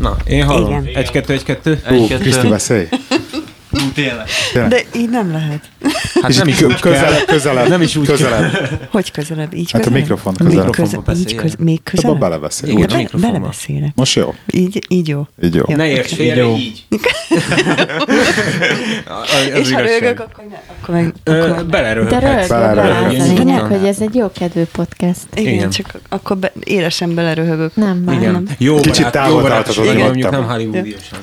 Na, én hallom. Igen. Egy-kettő, egy-kettő. Egy-kettő. Kriszti, beszélj. Tényleg. De így nem lehet. Hát nem is úgy kell. közelebb, közelebb. Nem is úgy közelebb. Hogy közelebb? Így Hát a közelebb? mikrofon Még közelebb. Mikrofonba köze- így beszéljen. köz- Még Abba közelebb? belebeszél. Igen. Be- belebeszélek. Most jó. Így, így jó. Így jó. Ne érts félre, így. És ha rögök, akkor, ne, akkor meg... Akkor Beleröhöghetsz. Igen. hogy ez egy jó kedvű podcast. igen, csak akkor élesen beleröhögök. Nem. Igen. Nem. Jó Kicsit távol tarthatod, igen, mondjuk nem hollywoodiosan.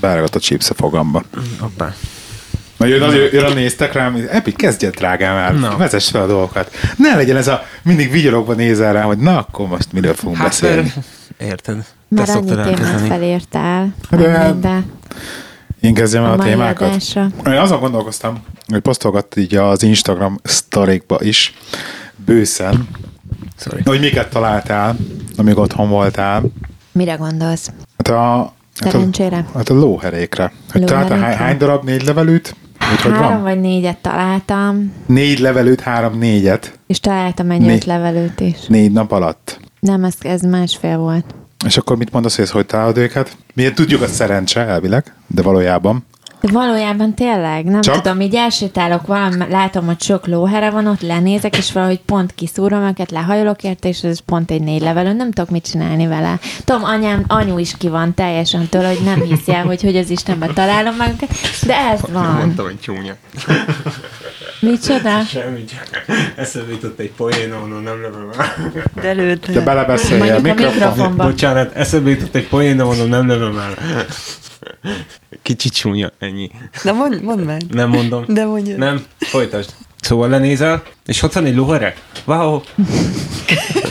Beragadt a chips a fogamba. Hoppá. Na jön, jön, jön a néztek rám, Epi, kezdjen drágám el, Na. vezess fel a dolgokat. Ne legyen ez a, mindig vigyorogva nézel rám, hogy na, akkor most miről fogunk Hát, beszélni. érted. Te Mert annyi témát felírtál. De- Én kezdjem el a a témákat. adásra. Én azon gondolkoztam, hogy posztolgatt így az Instagram sztorikba is, bőszen, Sorry. hogy miket találtál, amíg otthon voltál. Mire gondolsz? Hát a, hát a, Szerencsére? hát a lóherékre. Hogy találtál hány, Lóherékre? hány darab négy levelűt? Úgy, hogy Három van? vagy négyet találtam, Négy levelűt, három négyet, és találtam egy Né- öt levelőt is. négy nap alatt. Nem, ez, ez másfél volt. És akkor mit mondasz, hogy ez hogy találod őket? Miért tudjuk a szerencse elvileg, de valójában. De valójában tényleg, nem Csak? Tudom, így elsétálok valami, látom, hogy sok lóhere van ott, lenézek, és valahogy pont kiszúrom őket, lehajolok érte, és ez pont egy négy levelő, nem tudok mit csinálni vele. Tudom, anyám, anyu is ki van teljesen tőle, hogy nem hiszi el, hogy, hogy az Istenben találom meg őket, de ez van. Mondtam, hogy csúnya. Micsoda? Semmi, csak eszembe jutott egy poén, onnan nem lövöm el. De lőd De le. belebeszélj a mikrofon. mikrofonba. Bocsánat, eszembe jutott egy poén, de mondom, nem lövöm el. Kicsit csúnya, ennyi. De mondd, mondd meg. Nem mondom. De mondjad. Nem, folytasd. Szóval lenézel, és ott van egy lohere? Wow,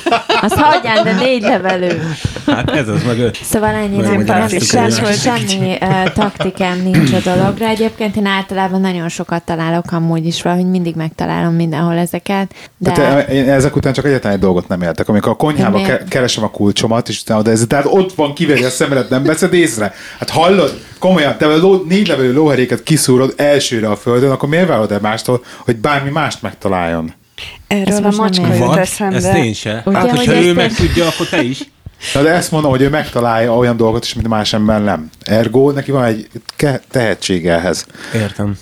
Azt hagyjál, de négy levelő. hát ez az meg öt. Szóval ennyi, nem, semmi, volt. semmi uh, taktikám nincs a dologra. Egyébként én általában nagyon sokat találok amúgy is, valahogy mindig megtalálom mindenhol ezeket. De De te, én ezek után csak egyetlen egy dolgot nem értek. Amikor a konyhába De ke- keresem a kulcsomat, és utána oda ez, tehát ott van, kiveri a szemelet, nem veszed észre. Hát hallod, komolyan, te a ló, négy levelő lóheréket kiszúrod elsőre a földön, akkor miért várod el mástól, hogy bármi mást megtaláljon? Erről a macska jut eszembe. Ezt én se. Ugye, hát, hogy hogyha ő meg tudja, akkor te is. Na, de ezt mondom, hogy ő megtalálja olyan dolgot is, mint más ember nem. Ergo, neki van egy tehetsége ehhez. Értem.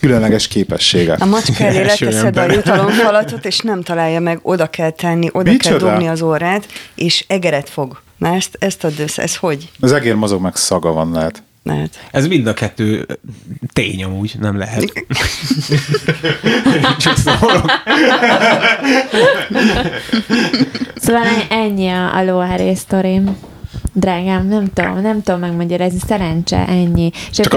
Különleges képessége. A macska elé leteszed a jutalomfalatot, és nem találja meg, oda kell tenni, oda Micsoda? kell dobni az órát, és egeret fog. Na ezt, ezt add össze, ez hogy? Az egér mozog meg szaga van lehet. Lehet. Ez mind a kettő tény amúgy, nem lehet. Csak szólok. Szóval ennyi a, a lóheré sztorim. Drágám, nem tudom, nem tudom megmagyarázni, szerencse, ennyi. És Csak a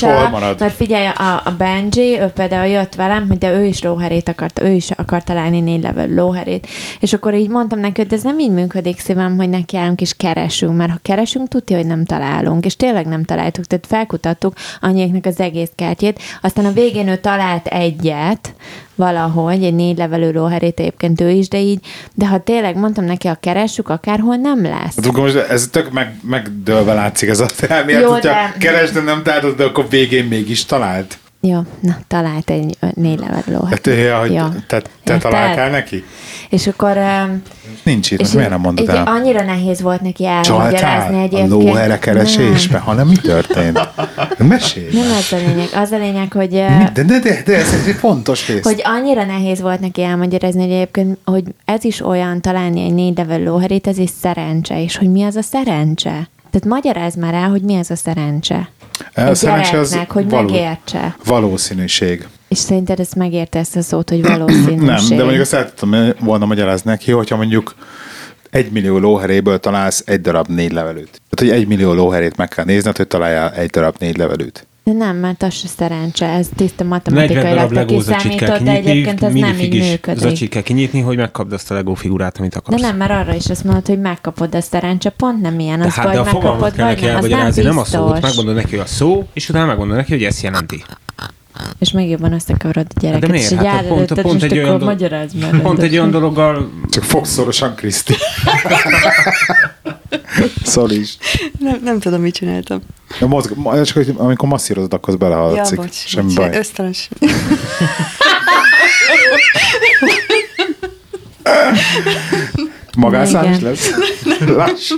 hol marad? mert figyelj, a, a Benji, ő például jött velem, hogy de ő is lóherét akart, ő is akart találni négy level lóherét. És akkor így mondtam neki, hogy ez nem így működik szívem, hogy neki állunk és keresünk, mert ha keresünk, tudja, hogy nem találunk. És tényleg nem találtuk, tehát felkutattuk annyieknek az egész kertjét. Aztán a végén ő talált egyet, valahogy, egy négy levelő lóherét egyébként ő is, de így, de ha tényleg mondtam neki, ha keressük, akárhol nem lesz. Hát most ez tök meg, megdőlve látszik ez a elmélet, Jó, hogyha de- keresd, nem találod, de akkor végén mégis talált. Jó, na, talált egy négy levelő lóherét. Hát, ja, hogy Jó. te, te találtál neki? És akkor... Nincs itt, és miért nem mondod el? Annyira nehéz volt neki elmagyarázni Csaltál a egyébként. lóhere keresésbe, hanem mi történt? Mesélj Nem ez a lényeg. Az a lényeg, hogy... De, de, de, de ez egy fontos rész. hogy annyira nehéz volt neki elmagyarázni, hogy egyébként, hogy ez is olyan találni egy négy level lóherét, ez is szerencse, és hogy mi az a szerencse. Tehát magyarázd már el, hogy mi az a szerencse. A Egy szerencse az hogy való- megértse. Valószínűség. És szerinted ezt megérte ezt a szót, hogy valószínűség? Nem, de mondjuk azt el tudtam volna magyarázni neki, hogyha mondjuk egy millió lóheréből találsz egy darab négy levelőt. Tehát, hogy egy millió lóherét meg kell nézned, hogy találjál egy darab négy levelőt. De nem, mert az se szerencse, ez tiszta 40 matematikailag kiszámítod, de egyébként ez nem így működik. zacsit kell kinyitni, hogy megkapd azt a legó figurát, amit De akarsz. nem, mert arra is azt mondod, hogy megkapod, de szerencse pont nem ilyen. De Az hát, vagy de a megkapod, kell vagy neki nem, az nem nem a szót. Megmondod neki, a szó, és utána megmondod neki, hogy ezt jelenti. És még jobban összekavarod a gyereket. De miért? És így Hát pont, áll pont, egy olyan, do- magyarázd meg. pont egy olyan dologgal Csak fogsz szorosan, Kriszti. Sorry is. Nem, nem tudom, mit csináltam. A mozg, csak hogy amikor masszírozod, akkor az Ja, belehallatszik. bocs. Semmi bocs, baj. Ösztönös. Igen. lesz? Láss.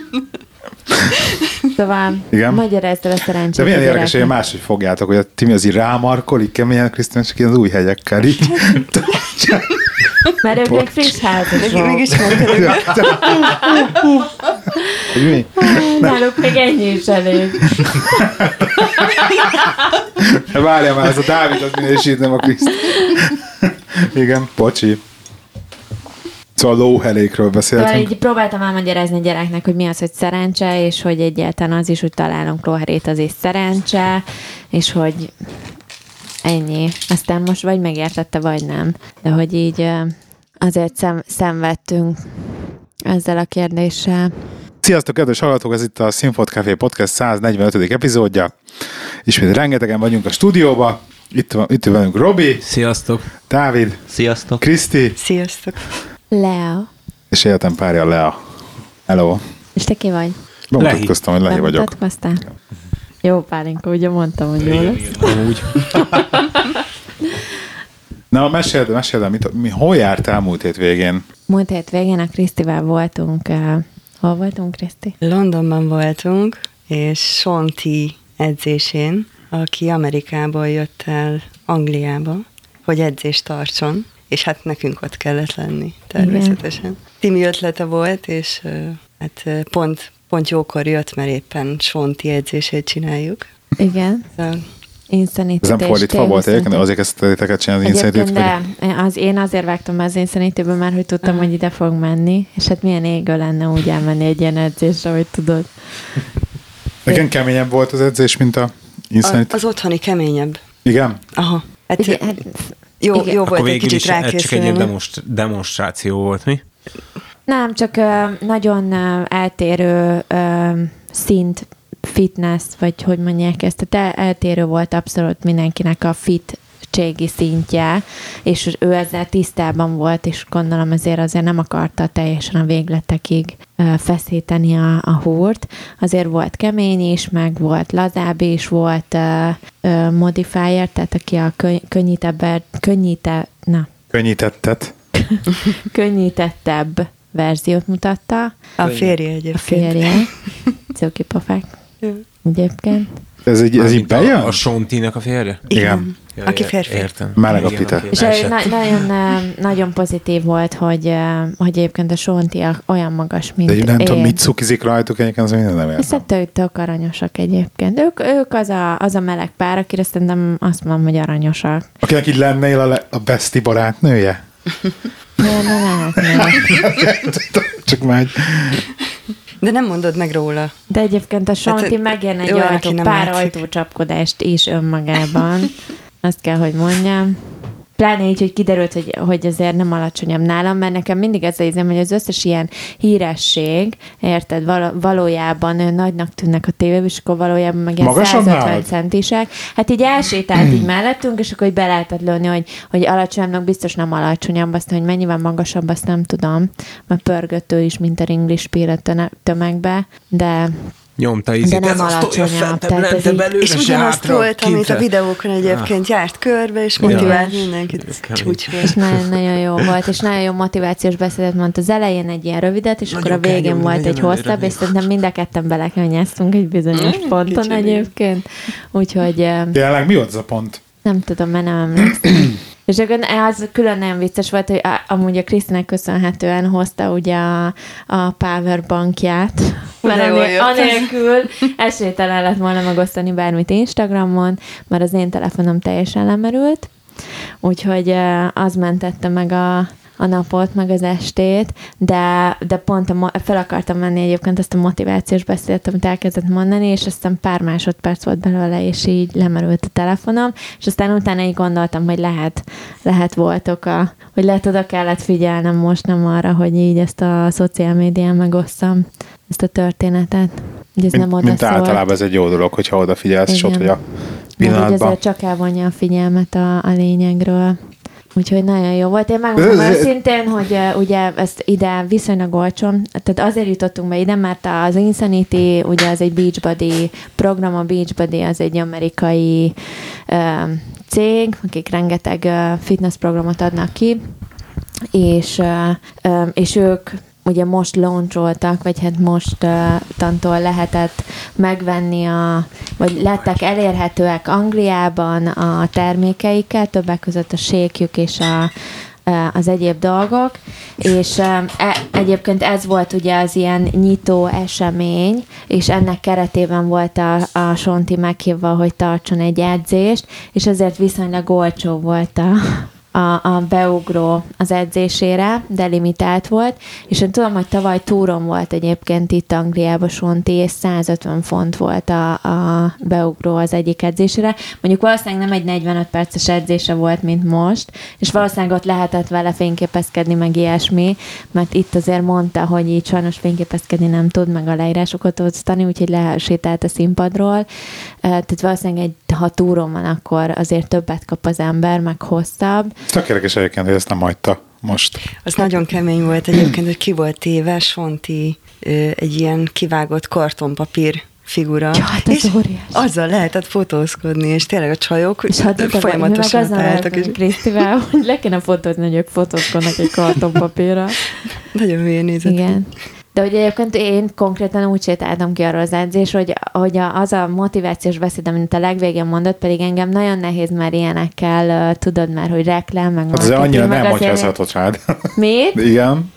Szóval Igen. magyarázd el a szerencsét. De milyen érdekes, hogy máshogy fogjátok, hogy a Timi az így rámarkol, így keményen, Krisztián csak ilyen az új hegyekkel így. Mert ők még friss házasok. Még. Hogy mi? Náluk még ennyi is elég. Várjál már, ez a Dávid az minősít, nem a Kriszt. Igen, bocsi. Szóval lóhelékről Szóval beszéltünk. így próbáltam elmagyarázni a gyereknek, hogy mi az, hogy szerencse, és hogy egyáltalán az is, hogy találunk lóherét, az is szerencse, és hogy ennyi. Aztán most vagy megértette, vagy nem. De hogy így azért szem, szenvedtünk ezzel a kérdéssel. Sziasztok, kedves hallgatók! Ez itt a Sinfot Café Podcast 145. epizódja. Ismét rengetegen vagyunk a stúdióba. Itt, van, itt velünk Robi, Sziasztok! Dávid, Sziasztok! Kriszti, Sziasztok. Leo. és életem párja Lea. Hello. És te ki vagy? Bemutatkoztam, hogy Lehi vagyok. Bemutatkoztál? Jó, Pálinka, ugye mondtam, hogy jó lesz. Amúgy. Na, meséld, meséld mit, mi, hol jártál múlt hét végén? Múlt hét végén a Krisztivel voltunk, uh, hol voltunk, Kriszti? Londonban voltunk, és T. edzésén, aki Amerikából jött el Angliába, hogy edzést tartson, és hát nekünk ott kellett lenni, természetesen. Timi ötlete volt, és hát pont, pont jókor jött, mert éppen T. edzését csináljuk. Igen, Szóval Insanity Ez nem fordítva volt egyébként, de azért kezdted teket csinálni az Insanity-t, de az, én azért vágtam az Insanity-ből, mert hogy tudtam, hogy ide fog menni, és hát milyen égő lenne úgy elmenni egy ilyen edzésre, hogy tudod. Nekem keményebb volt az edzés, mint a Insanity. az otthoni keményebb. Igen? Aha. Hát, Igen, hát, jó, igen. jó Akkor volt egy végül kicsit is ez csak egy ilyen rákészülni. demonst- demonstráció volt, mi? nem, csak ö, nagyon ö, eltérő ö, szint, fitness, vagy hogy mondják ezt, tehát el- eltérő volt abszolút mindenkinek a fit segítségi szintje, és ő ezzel tisztában volt, és gondolom ezért azért nem akarta teljesen a végletekig feszíteni a, a húrt. Azért volt kemény is, meg volt lazább is, volt ö, modifier, tehát aki a könny- könnyítebb, könnyíte, na, Könnyítettet. könnyítettebb verziót mutatta. A férje A egyébként. férje. Cuki pofák. Egyébként. Ez így, ez így bejön? A, a Sontinek a férje? Igen. Ja, Aki ér- férfi. Értem. Meleg a Igen, aki És na- nagyon, nagyon pozitív volt, hogy, ö, hogy egyébként a Sonti olyan magas, mint De így nem én. tudom, mit cukizik rajtuk, egyébként az minden nem értem. Szerintem ők tök aranyosak egyébként. Ők, ők az, a, az a meleg pár, akire szerintem azt mondom, hogy aranyosak. Akinek így lennél a, le- a besti barátnője? Ne, ne lehetne. Csak már egy... De nem mondod meg róla. De egyébként a Sonti Hát, egy olyan, ajtó, pár látszik. ajtócsapkodást is önmagában. Azt kell, hogy mondjam. Pláne így, hogy kiderült, hogy, hogy azért nem alacsonyabb nálam, mert nekem mindig ez az érzem, hogy az összes ilyen híresség, érted, val- valójában nagynak tűnnek a tévében, és akkor valójában meg ilyen Magasabb 150 nálad? centisek. Hát így elsétált így mellettünk, és akkor így be lehetett lőni, hogy, hogy alacsonyabbnak biztos nem alacsonyabb, aztán, hogy mennyivel magasabb, azt nem tudom, mert pörgött ő is, mint a ringlis tömegbe, de Nyomta ízét. De nem ez alacsonyabb, tehát ez így- És ugyanazt volt, amit a videókon egyébként járt körbe, és motivált mindenkit. Ez kemény. Csúcs és nagyon, nagyon jó volt, és nagyon jó motivációs beszédet mondta. Az elején egy ilyen rövidet, és Nagyon akkor a végén volt egy hosszabb, és szerintem mind a ketten belekönnyeztünk egy bizonyos ponton kicsi egyébként. Úgyhogy Tényleg mi volt az a pont? nem tudom, mert nem emlékszem. És akkor az külön nagyon vicces volt, hogy amúgy a Krisztinek köszönhetően hozta ugye a, a powerbankját, mert De jól anél, anélkül esélytelen lett volna megosztani bármit Instagramon, mert az én telefonom teljesen lemerült, úgyhogy az mentette meg a, a napot, meg az estét, de, de pont a, fel akartam menni egyébként ezt a motivációs beszédet, amit elkezdett mondani, és aztán pár másodperc volt belőle, és így lemerült a telefonom, és aztán utána így gondoltam, hogy lehet, lehet volt oka, hogy lehet oda kellett figyelnem most, nem arra, hogy így ezt a szociál médián megosszam ezt a történetet. Hogy ez nem oda mint szólt. általában ez egy jó dolog, hogyha odafigyelsz, és ott Igen. vagy a De hogy pillanatban. ezzel csak elvonja a figyelmet a, a lényegről. Úgyhogy nagyon jó volt. Én megmondom őszintén, hogy ugye ezt ide viszonylag olcsón, tehát azért jutottunk be ide, mert az Insanity, ugye az egy Beachbody program, a Beachbody az egy amerikai uh, cég, akik rengeteg uh, fitness programot adnak ki, és, um, és ők ugye most launcholtak, vagy hát most uh, tantól lehetett megvenni a, vagy lettek elérhetőek Angliában a termékeikkel, többek között a sékjük és a, az egyéb dolgok, és e, egyébként ez volt ugye az ilyen nyitó esemény, és ennek keretében volt a, a Sonti meghívva, hogy tartson egy edzést, és ezért viszonylag olcsó volt a, a, a beugró az edzésére, de limitált volt, és én tudom, hogy tavaly túron volt egyébként itt Angliában Sonti, és 150 font volt a, a beugró az egyik edzésére. Mondjuk valószínűleg nem egy 45 perces edzése volt, mint most, és valószínűleg ott lehetett vele fényképezkedni, meg ilyesmi, mert itt azért mondta, hogy így sajnos fényképezkedni nem tud, meg a leírásokat osztani, úgyhogy lesétált a színpadról. Tehát valószínűleg egy, ha túron van, akkor azért többet kap az ember, meg hosszabb. Tökéletes egyébként, hogy ezt nem hagyta most. Az nagyon kemény volt egyébként, hogy ki volt téve, Sonti egy ilyen kivágott kartonpapír figura. Ja, hát és óriás. azzal lehetett fotózkodni, és tényleg a csajok és hát folyamatosan találtak. És... Krisztivel, hogy le kéne fotózni, hogy ők fotózkodnak egy kartonpapírra. Nagyon hülye nézett. Igen. De hogy egyébként én konkrétan úgy sétáltam ki arról az edzés, hogy, hogy az a motivációs beszéd, amit a legvégén mondott, pedig engem nagyon nehéz már ilyenekkel, tudod már, hogy reklám, meg Hát azért annyira nem magyarázhatott rád. Mit? Igen.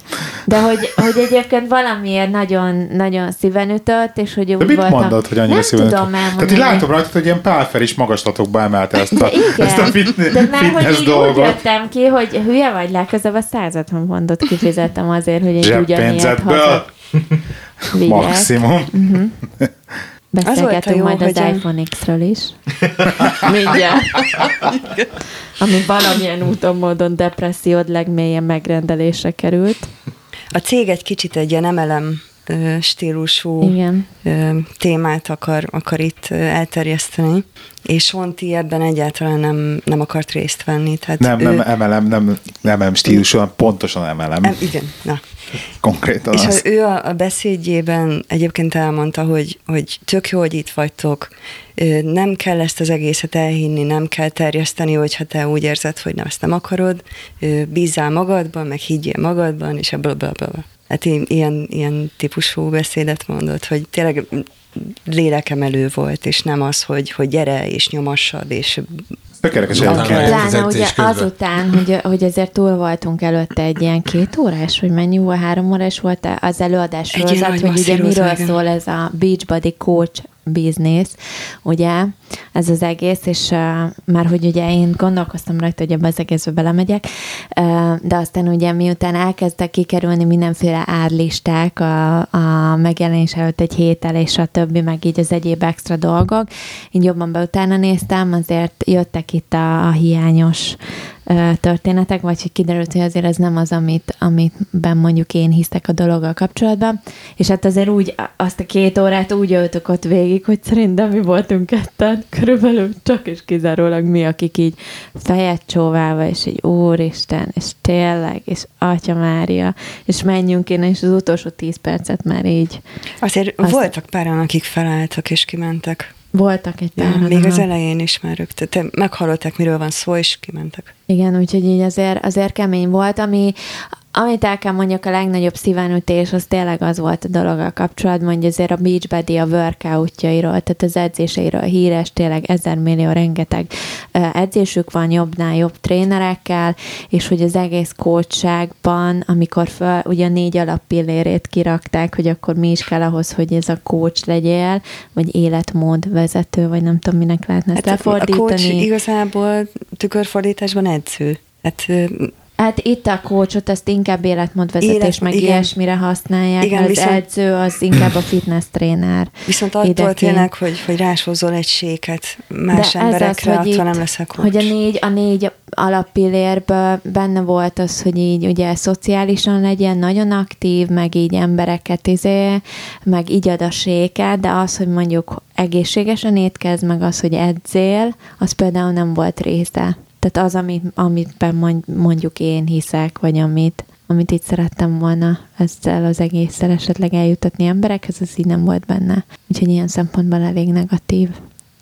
De hogy, hogy egyébként valamiért nagyon, nagyon szíven ütött, és hogy úgy De mit voltam. mondod, hogy annyira nem szíven tudom ütött? Tehát így látom rajta, hogy ilyen pálfer is magaslatokba emelte ezt a, de igen, ezt a fitness, de már hogy így dolgot. úgy jöttem ki, hogy hülye vagy, legközelebb a 150 pontot kifizettem azért, hogy egy ugyanilyet Zseppénzedből vigyek. maximum. Uh-huh. Beszélgetünk jó, majd az hogy a- iPhone X-ről is. Mindjárt. Ami valamilyen úton, módon depressziód legmélyen megrendelésre került. A cég egy kicsit egy ilyen emelem stílusú Igen. témát akar, akar itt elterjeszteni, és Sonti ebben egyáltalán nem, nem akart részt venni. Tehát Nem, ő, nem emelem, nem, nem emelem stílusú, hanem pontosan emelem. em, igen, na. Konkrétan És az. ő a, a beszédjében egyébként elmondta, hogy, hogy tök jó, hogy itt vagytok, nem kell ezt az egészet elhinni, nem kell terjeszteni, hogyha te úgy érzed, hogy nem, ezt nem akarod, bízzál magadban, meg higgyél magadban, és a bla bla bla. Hát i- ilyen, ilyen típusú beszédet mondott, hogy tényleg lélekemelő volt, és nem az, hogy, hogy gyere és nyomassad, és Tökéletes lehet. Pláne ugye azután, hogy, hogy azért túl voltunk előtte egy ilyen két órás, vagy mennyi volt, három órás volt az előadás sorozat, hogy ugye miről szól ez a Beachbody Coach business, ugye, ez az egész, és uh, már hogy ugye én gondolkoztam rajta, hogy ebbe az egészbe belemegyek, uh, de aztán ugye miután elkezdtek kikerülni mindenféle árlisták a, a megjelenés előtt egy héttel, és a többi, meg így az egyéb extra dolgok, így jobban be utána néztem, azért jöttek itt a, a hiányos történetek, vagy hogy kiderült, hogy azért ez nem az, amit, amitben mondjuk én hiszek a dologgal kapcsolatban. És hát azért úgy, azt a két órát úgy öltök ott végig, hogy szerintem mi voltunk ketten, körülbelül csak és kizárólag mi, akik így fejet csóválva, és egy úristen, és tényleg, és Atya Mária, és menjünk én, és az utolsó tíz percet már így azért Azt- voltak páran, akik felálltak és kimentek. Voltak egy Ja, pár. még az elején is már ők, te meghallották, miről van szó, és kimentek. Igen, úgyhogy így azért, azért kemény volt, ami, amit el kell mondjak, a legnagyobb szívánütés, az tényleg az volt a dologgal kapcsolatban, hogy azért a Beachbody a workoutjairól, tehát az edzéseiről híres, tényleg ezer millió rengeteg edzésük van jobbnál jobb trénerekkel, és hogy az egész coachságban, amikor föl, ugye a négy alappillérét kirakták, hogy akkor mi is kell ahhoz, hogy ez a coach legyél, vagy életmód vezető, vagy nem tudom, minek lehetne ezt Hát a lefordítani. coach igazából tükörfordításban edző. Hát Hát itt a coachot azt inkább életmódvezetés, Élet- meg igen. ilyesmire használják, Igen, az viszont- edző az inkább a fitness tréner. viszont attól tényleg, hogy, hogy ráshozol egy séket más De emberekre, az, attól itt, nem leszel coach. hogy a négy, a négy alappillérből benne volt az, hogy így ugye szociálisan legyen, nagyon aktív, meg így embereket izé, meg így ad a séket, de az, hogy mondjuk egészségesen étkezz, meg az, hogy edzél, az például nem volt része. Tehát az, amit, amitben mond- mondjuk én hiszek, vagy amit, amit itt szerettem volna ezzel az egésszel esetleg eljutatni emberekhez, az így nem volt benne. Úgyhogy ilyen szempontból elég negatív.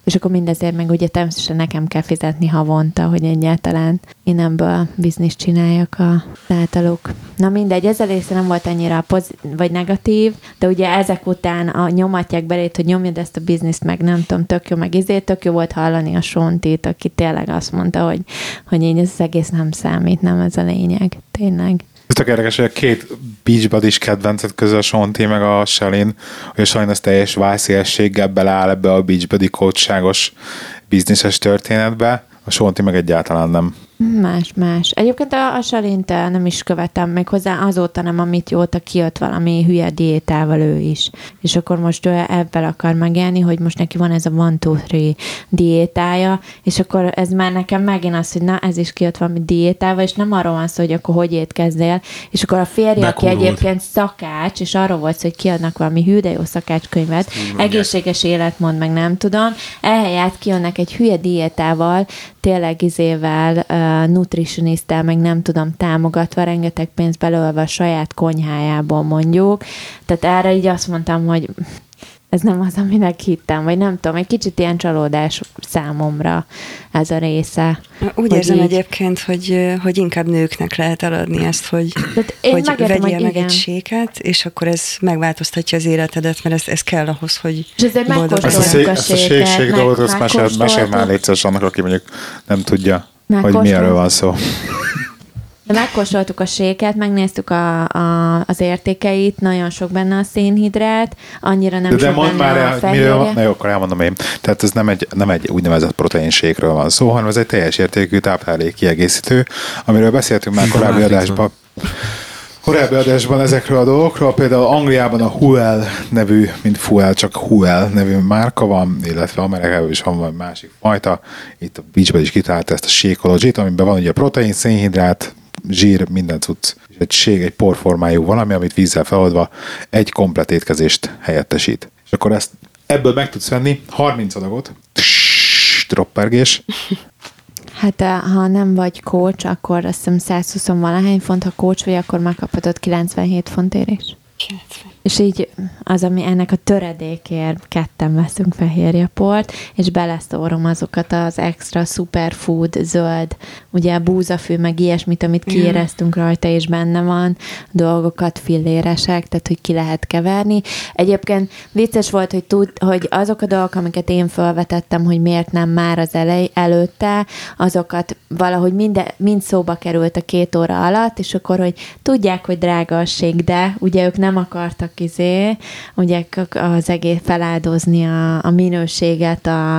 És akkor mindezért meg ugye természetesen nekem kell fizetni havonta, hogy egyáltalán én ebből bizniszt csináljak a általuk. Na mindegy, ez a része nem volt annyira pozit- vagy negatív, de ugye ezek után a nyomatják belét, hogy nyomjad ezt a bizniszt, meg nem tudom, tök jó, meg izé, tök jó volt hallani a Sontit, aki tényleg azt mondta, hogy, hogy így ez az egész nem számít, nem ez a lényeg, tényleg. Tök érdekes, hogy a két beachbody kedvencet közül a Sonti meg a Shalin, hogy az teljes vászélességgel beleáll ebbe a beachbody coachságos bizniszes történetbe, a Sonti meg egyáltalán nem. Más, más. Egyébként a, a Salint nem is követem még hozzá azóta nem, amit jóta kijött valami hülye diétával ő is. És akkor most ő ebben akar megélni, hogy most neki van ez a one, two, three diétája, és akkor ez már nekem megint az, hogy na, ez is kijött valami diétával, és nem arról van szó, hogy akkor hogy étkezzél, és akkor a férje, aki egyébként szakács, és arról volt szó, hogy kiadnak valami hű, de jó szakácskönyvet, egészséges életmód, meg nem tudom, ehelyett kijönnek egy hülye diétával, tényleg izével, uh, nutritionisttel, meg nem tudom, támogatva, rengeteg pénzt belőlve a saját konyhájából mondjuk. Tehát erre így azt mondtam, hogy ez nem az, aminek hittem, vagy nem tudom, egy kicsit ilyen csalódás számomra ez a része. Úgy Hogy érzem így- egyébként, hogy, hogy inkább nőknek lehet eladni ezt, hogy, én hogy megértem, vegyél hogy meg igen. egy séket, és akkor ez megváltoztatja az életedet, mert ez, ez kell ahhoz, hogy És ezért boldog Ezt a, a ezt a séket, ség, ség meg- dolgot, azt mesél, mesél már légy annak, aki mondjuk nem tudja, hogy Megkóstolt- mi erről van szó. De megkóstoltuk a séket, megnéztük a, a, az értékeit, nagyon sok benne a szénhidrát, annyira nem De, de sok mondd benne már a el, fehérje. miről van, na jó, akkor elmondom én. Tehát ez nem egy, nem egy úgynevezett proteinségről van szó, hanem ez egy teljes értékű táplálék kiegészítő, amiről beszéltünk már korábbi adásban. Korábbi adásban ezekről a dolgokról, például Angliában a Huel nevű, mint Fuel, csak Huel nevű márka van, illetve Amerikában is van másik fajta. Itt a Beachben is kitalálta ezt a Shakeology-t, amiben van ugye protein, szénhidrát, zsír, minden cucc. És egy shake, egy porformájú valami, amit vízzel feloldva egy komplet étkezést helyettesít. És akkor ezt ebből meg tudsz venni 30 adagot, Tss, droppergés, Hát eh, ha nem vagy coach, akkor azt hiszem 120 valahány font, ha coach vagy, akkor megkaphatod 97 fontért is. 90. És így az, ami ennek a töredékért ketten veszünk fehérjeport, és beleszórom azokat az extra superfood, zöld, ugye búzafű, meg ilyesmit, amit kiéreztünk rajta, és benne van, dolgokat filléresek, tehát hogy ki lehet keverni. Egyébként vicces volt, hogy, tud, hogy azok a dolgok, amiket én felvetettem, hogy miért nem már az elej, előtte, azokat valahogy minden, mind szóba került a két óra alatt, és akkor, hogy tudják, hogy drága a ség, de ugye ők nem akartak izé, ugye k- az egész feláldozni a, a minőséget a,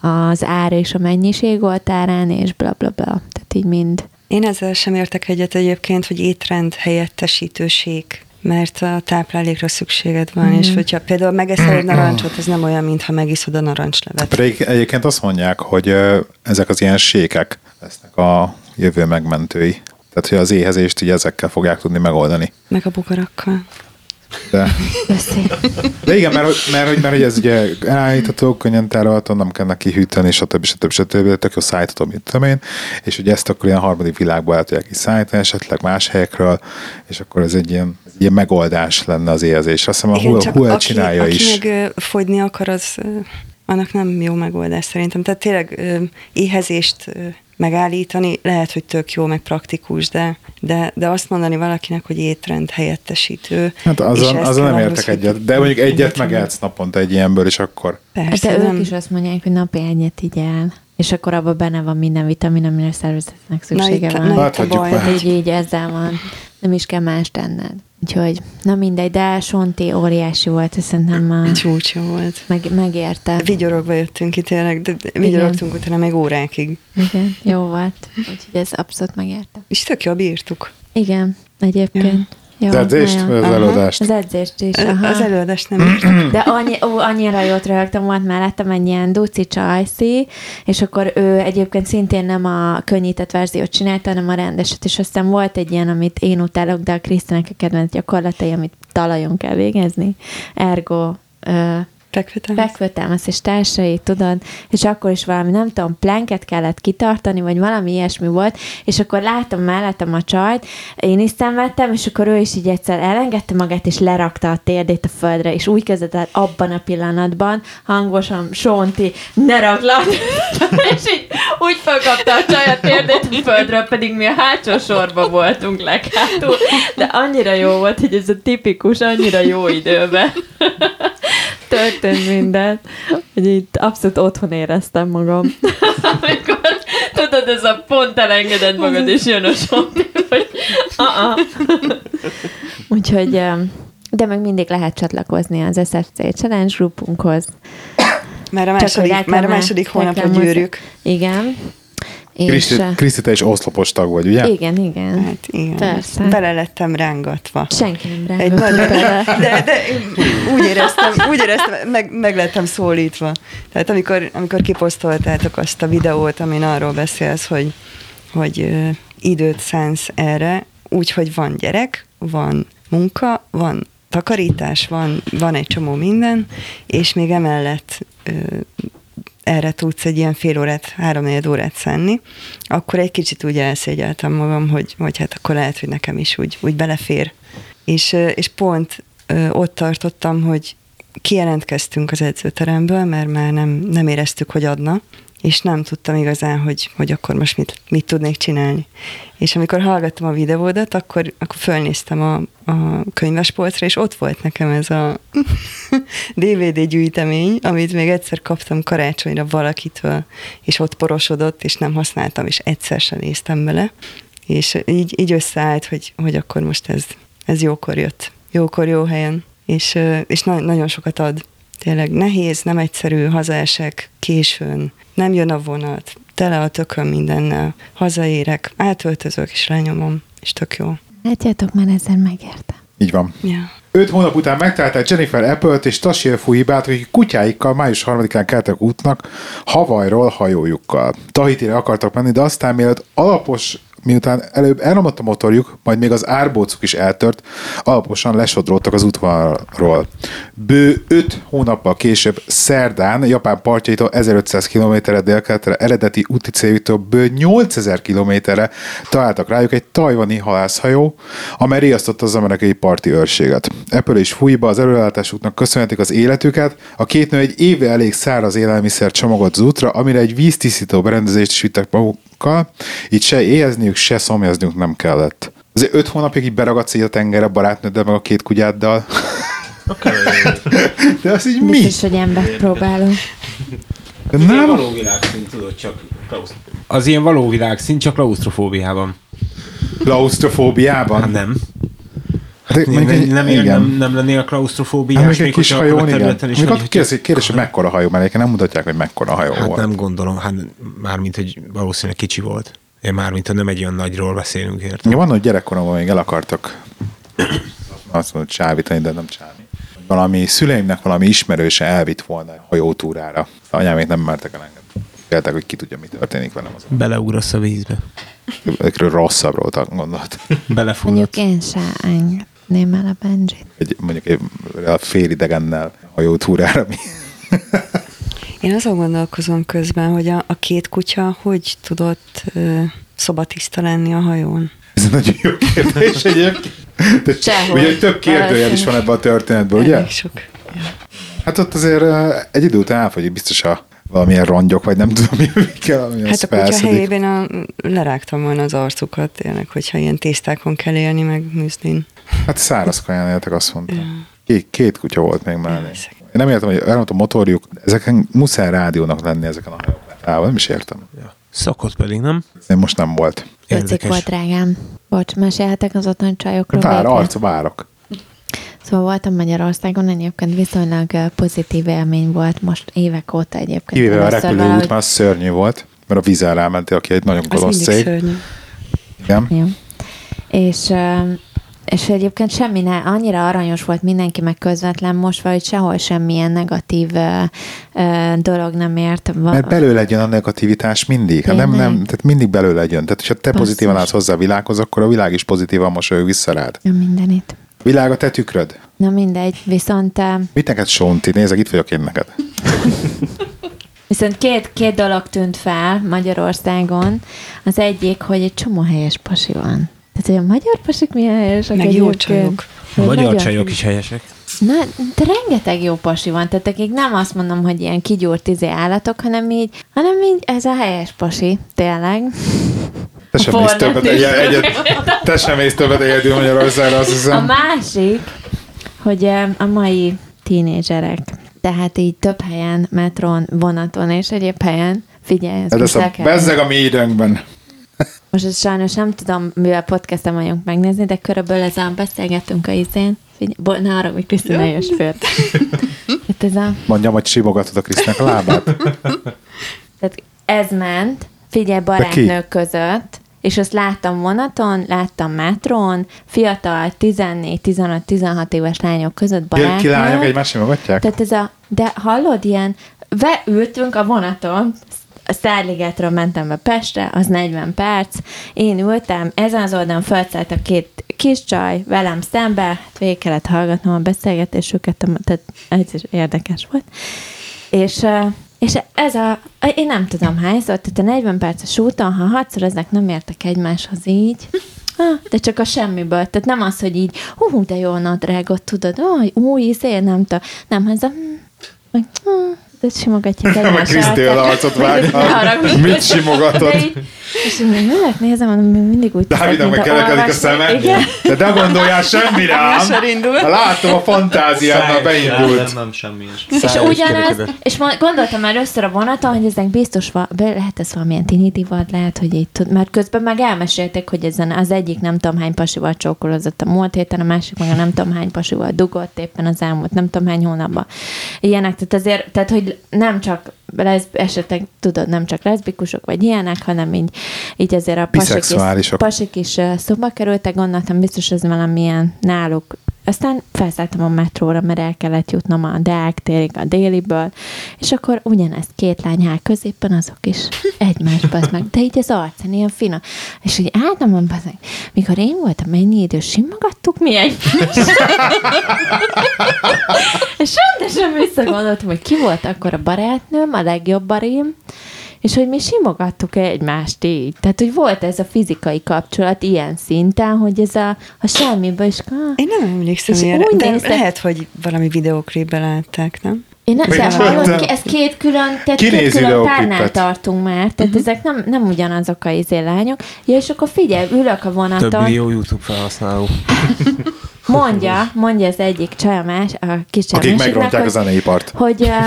az ár és a mennyiség oltárán, és bla bla bla. Tehát így mind. Én ezzel sem értek egyet egyébként, hogy étrend helyettesítőség mert a táplálékra szükséged van, mm. és hogyha például megeszel egy narancsot, ez nem olyan, mintha megiszod a narancslevet. Pedig egyébként azt mondják, hogy ezek az ilyen sékek lesznek a jövő megmentői. Tehát, hogy az éhezést így ezekkel fogják tudni megoldani. Meg a bogarakkal. De, de igen, mert, hogy- mert, hogy- mert, hogy ez ugye elállítható, könnyen tárolható, nem kell neki hűteni, stb. stb. stb. stb. Tök jó szállítható, mit tudom én. És ugye ezt akkor ilyen harmadik világba el tudják is szállítani, esetleg más helyekről, és akkor ez egy ilyen, ez egy ilyen megoldás lenne az éhezés. Azt hiszem a Huel, Huel aki, csinálja aki is. meg ö, fogyni akar, az annak nem jó megoldás szerintem. Tehát tényleg éhezést ö, megállítani lehet, hogy tök jó, meg praktikus, de, de, de azt mondani valakinek, hogy étrend helyettesítő. Hát azon, azon nem ahhoz, értek hogy- egyet, de mondjuk egyet megetsz naponta egy ilyenből, és akkor Persze, De ők is azt mondják, hogy napi egyet így el. És akkor abban benne van minden vitamin, amire a szervezetnek szüksége itt- van. na, Hát itt a hagyjuk baj. már. Hát így, így ezzel van. Nem is kell más tenned. Úgyhogy, na mindegy, de Sonti óriási volt, szerintem a, Csúcsa volt. meg, megérte. Vigyorogva jöttünk ki tényleg, de vigyorogtunk utána még órákig. Igen, jó volt. Úgyhogy ez abszolút megérte. És tök jól bírtuk. Igen, egyébként. Jó, Az edzést, vagy az Aha. előadást? Az edzést is, aha. Az előadást nem értem. De annyi, ó, annyira jót röhögtem, volt mellettem egy ilyen Duci Csajci, és akkor ő egyébként szintén nem a könnyített verziót csinálta, hanem a rendeset, és aztán volt egy ilyen, amit én utálok, de a Krisztinek a kedvenc gyakorlatai, amit talajon kell végezni. Ergo, ö, Fekvetámasz. fekvőtámasz és társai, tudod, és akkor is valami, nem tudom, planket kellett kitartani, vagy valami ilyesmi volt, és akkor láttam mellettem a csajt, én is szenvedtem, és akkor ő is így egyszer elengedte magát, és lerakta a térdét a földre, és úgy kezdett abban a pillanatban hangosan, Sonti, ne raklak! és így úgy felkapta a csaj a térdét a földről, pedig mi a hátsó sorba voltunk leghátul, de annyira jó volt, hogy ez a tipikus, annyira jó időben történt minden, hogy itt abszolút otthon éreztem magam. Amikor, tudod, ez a pont elengedett magad, és jön a sonti, hogy uh-uh. Úgyhogy, de meg mindig lehet csatlakozni az SFC Challenge grupunkhoz. Már a második, már a második hónapra gyűrjük. Igen. És, Kriszti, Kriszti, te is oszlopos tag vagy, ugye? igen, igen. Hát igen. Persze. Bele lettem rángatva. Senki nem Egy rángatott nagyon, bele. de, de úgy éreztem, úgy éreztem meg, meg lettem szólítva. Tehát amikor, amikor kiposztoltátok azt a videót, amin arról beszélsz, hogy, hogy ö, időt szánsz erre, úgyhogy van gyerek, van munka, van takarítás, van, van egy csomó minden, és még emellett ö, erre tudsz egy ilyen fél órát, három órát szánni, akkor egy kicsit úgy elszégyeltem magam, hogy, hogy hát akkor lehet, hogy nekem is úgy, úgy belefér. És, és pont ott tartottam, hogy kijelentkeztünk az edzőteremből, mert már nem, nem éreztük, hogy adna, és nem tudtam igazán, hogy, hogy akkor most mit, mit tudnék csinálni. És amikor hallgattam a videódat, akkor, akkor fölnéztem a, a könyvespolcra, és ott volt nekem ez a DVD gyűjtemény, amit még egyszer kaptam karácsonyra valakitől, és ott porosodott, és nem használtam, és egyszer sem néztem bele. És így, így összeállt, hogy, hogy akkor most ez, ez jókor jött. Jókor, jó helyen. És, és na- nagyon sokat ad. Tényleg nehéz, nem egyszerű, hazaesek, későn, nem jön a vonat, tele a tököm mindennel. Hazaérek, átöltözök, és lenyomom, és tök jó. Látjátok, már ezzel megérte. Így van. Ja. Öt hónap után megtalálták Jennifer Apple-t és Tashir Fuhibát, akik kutyáikkal május 3-án keltek útnak Havajról hajójukkal. Tahitire akartak menni, de aztán mielőtt alapos miután előbb elromlott a motorjuk, majd még az árbócuk is eltört, alaposan lesodródtak az útvonalról. Bő 5 hónappal később szerdán Japán partjaitól 1500 km-re délkeletre eredeti úti céljuktól bő 8000 km-re találtak rájuk egy tajvani halászhajó, amely riasztotta az amerikai parti őrséget. Apple és Fuiba az előállításuknak köszönhetik az életüket. A két nő egy éve elég száraz élelmiszer csomagot az útra, amire egy víztisztító berendezést is vittek magukkal, így se éhezniük, se szomjazniuk nem kellett. Azért öt hónapig így beragadsz így a tengerre barátnőddel, meg a két kutyáddal. De az így mi? Biztos, hogy embert próbálunk. De Nem nem? való világszint, tudod, csak Az ilyen való világszint, csak klaustrofóbiában. Klaustrofóbiában? Hát nem. Hát, Nem, mondjuk egy- nem, nem, igen. nem, nem lennél klaustrofóbiás, Hát még egy kis a hajón, igen. is Még ott kérdés, kérdés, hogy mekkora hajó, mert nem mutatják, hogy mekkora hajó Hát volt. nem gondolom, hát mármint, hogy valószínűleg kicsi volt. Én mármint, hogy nem egy olyan nagyról beszélünk, érted? Ja, van, hogy gyerekkoromban még el akartak azt mondod, csávítani, de nem csávi. Valami szüleimnek valami ismerőse elvitt volna a hajótúrára. Anyám még nem mertek elengedni. Féltek, hogy ki tudja, mi történik velem az. Beleugrasz a vízbe. Ezekről rosszabbról gondolt. Belefulladsz. Mondjuk én se engedném el a Benjit. Egy, mondjuk egy a fél idegennel hajótúrára. Mi? Én azon gondolkozom közben, hogy a, a két kutya hogy tudott ö, szobatiszta lenni a hajón. Ez egy nagyon jó kérdés egyébként. Ugye több kérdőjel is van ebben a történetben, ugye? Elég sok. Hát ott azért egy idő után elfogyik biztos a valamilyen rongyok, vagy nem tudom, mi kell, ami Hát a kutya helyében a, lerágtam volna az arcukat, tényleg, hogyha ilyen tésztákon kell élni, meg műzlin. Hát száraz kaján éltek, azt mondta. Két, két kutya volt még mellé. Ja, Én nem értem, hogy elmondta a motorjuk, ezeken muszáj rádiónak lenni ezeken a hajókon. nem is értem. Ja. Szokott pedig, nem? Ez most nem volt. Öcik volt, drágám. Bocs, mesélhetek az otthoni csajokról Vár, arc, várok. Szóval voltam Magyarországon, egyébként viszonylag pozitív élmény volt most évek óta egyébként. Kivéve a repülőút, valahogy- már szörnyű volt, mert a vízzel rámentél, aki egy nagyon gonosz cég. szörnyű. Igen. Jó. És, és egyébként semmi ne, annyira aranyos volt mindenki, meg közvetlen most vagy sehol semmilyen negatív ö, ö, dolog nem ért. Mert belőle jön a negativitás mindig. Hát nem, nem, tehát mindig belőle jön. Tehát, hogyha te Basszus. pozitívan állsz hozzá a világhoz, akkor a világ is pozitívan mosolyog vissza rád. Mindenit. Világ a te tükröd. Na mindegy, viszont, Mit neked Sonti? Nézek, itt vagyok én neked. viszont két, két dolog tűnt fel Magyarországon. Az egyik, hogy egy csomó helyes pasi van. Tehát, hogy a magyar pasik milyen helyesek Meg jó csajok. A magyar Nagyon- csajok is helyesek. Na, de rengeteg jó pasi van, tehát akik nem azt mondom, hogy ilyen kigyúrt izé állatok, hanem így, hanem így ez a helyes pasi, tényleg. Te sem A mész többet is. egy, egyet, te sem mész többet egyedül Magyarországra, azt A hiszem. másik, hogy a mai tínézserek, tehát így több helyen, metron, vonaton és egyéb helyen, figyelj, Ez lesz el a bezzeg a mi időnkben. Most ezt sajnos nem tudom, mivel podcastem vagyunk megnézni, de körülbelül ez a beszélgetünk a izén. Figyelj, ne arra, hogy Krisztina jössz föl. Hát ez a, Mondjam, hogy simogatod a Krisznek a lábát. tehát ez ment, figyelj, barátnők között, és azt láttam vonaton, láttam metrón, fiatal, 14-15-16 éves lányok között Ki, ki lányok barátnők. egymást simogatják? Tehát ez a, de hallod, ilyen, ve, ültünk a vonaton, a Szárligetről mentem be Pestre, az 40 perc, én ültem, ezen az oldalon felszállt a két kis csaj velem szembe, hát végig kellett hallgatnom a beszélgetésüket, tehát ez is érdekes volt. És, és ez a, én nem tudom hányszor, tehát a 40 perces úton, ha hatszor ezek nem értek egymáshoz így, de csak a semmiből. Tehát nem az, hogy így, hú, de jó nadrágot tudod, hogy új, izé, nem tudom. Nem, ez a, hm, meg, hm, de simogatják Meg egymás Kriszti az arcot haragudj. Mit simogatod? De így, és én ülök, nézem, mondom, még mindig úgy Dávidnak meg kelekedik a szemed. Igen. De ne gondoljál semmire ám. Indul. Látom a fantáziádnak beindult. Nem, nem semmi is. És ugyanez, kerekedett. és ma gondoltam először a vonaton, hogy ezek biztos be, lehet ez valamilyen tini divat, lehet, hogy így tud, mert közben meg elmesélték, hogy ezen az egyik nem tudom hány pasival csókolózott a múlt héten, a másik meg a nem tudom hány pasival dugott éppen az elmúlt nem tudom hány hónapban. Ilyenek, tehát azért, tehát hogy nem csak leszb, esetleg tudod, nem csak leszbikusok vagy ilyenek, hanem így, így azért a pasik is, pasik is szóba kerültek, gondoltam, biztos ez valamilyen náluk aztán felszálltam a metróra, mert el kellett jutnom a Deák térig a déliből, és akkor ugyanezt két lány áll középen, azok is egymás bazd meg. De így az arcán ilyen fina. És így álltam, mondom, mikor én voltam ennyi idő, simogattuk mi egymást. és rendesen visszagondoltam, hogy ki volt akkor a barátnőm, a legjobb barim, és hogy mi simogattuk egymást így. Tehát, hogy volt ez a fizikai kapcsolat ilyen szinten, hogy ez a, a semmiből is... Ah, Én nem emlékszem És ilyenre, úgy de néztek- lehet, hogy valami videóklipben látták, nem? Én nem, sem. hallod, ki- ez két külön, tehát két külön párnál tartunk már, tehát uh-huh. ezek nem, nem ugyanazok a izé lányok. Ja, és akkor figyelj, ülök a Több vonaton, millió YouTube felhasználó. mondja, mondja az egyik csaj a más, a kis csaj a Akik megrontják a hogy, zeneipart. hogy uh,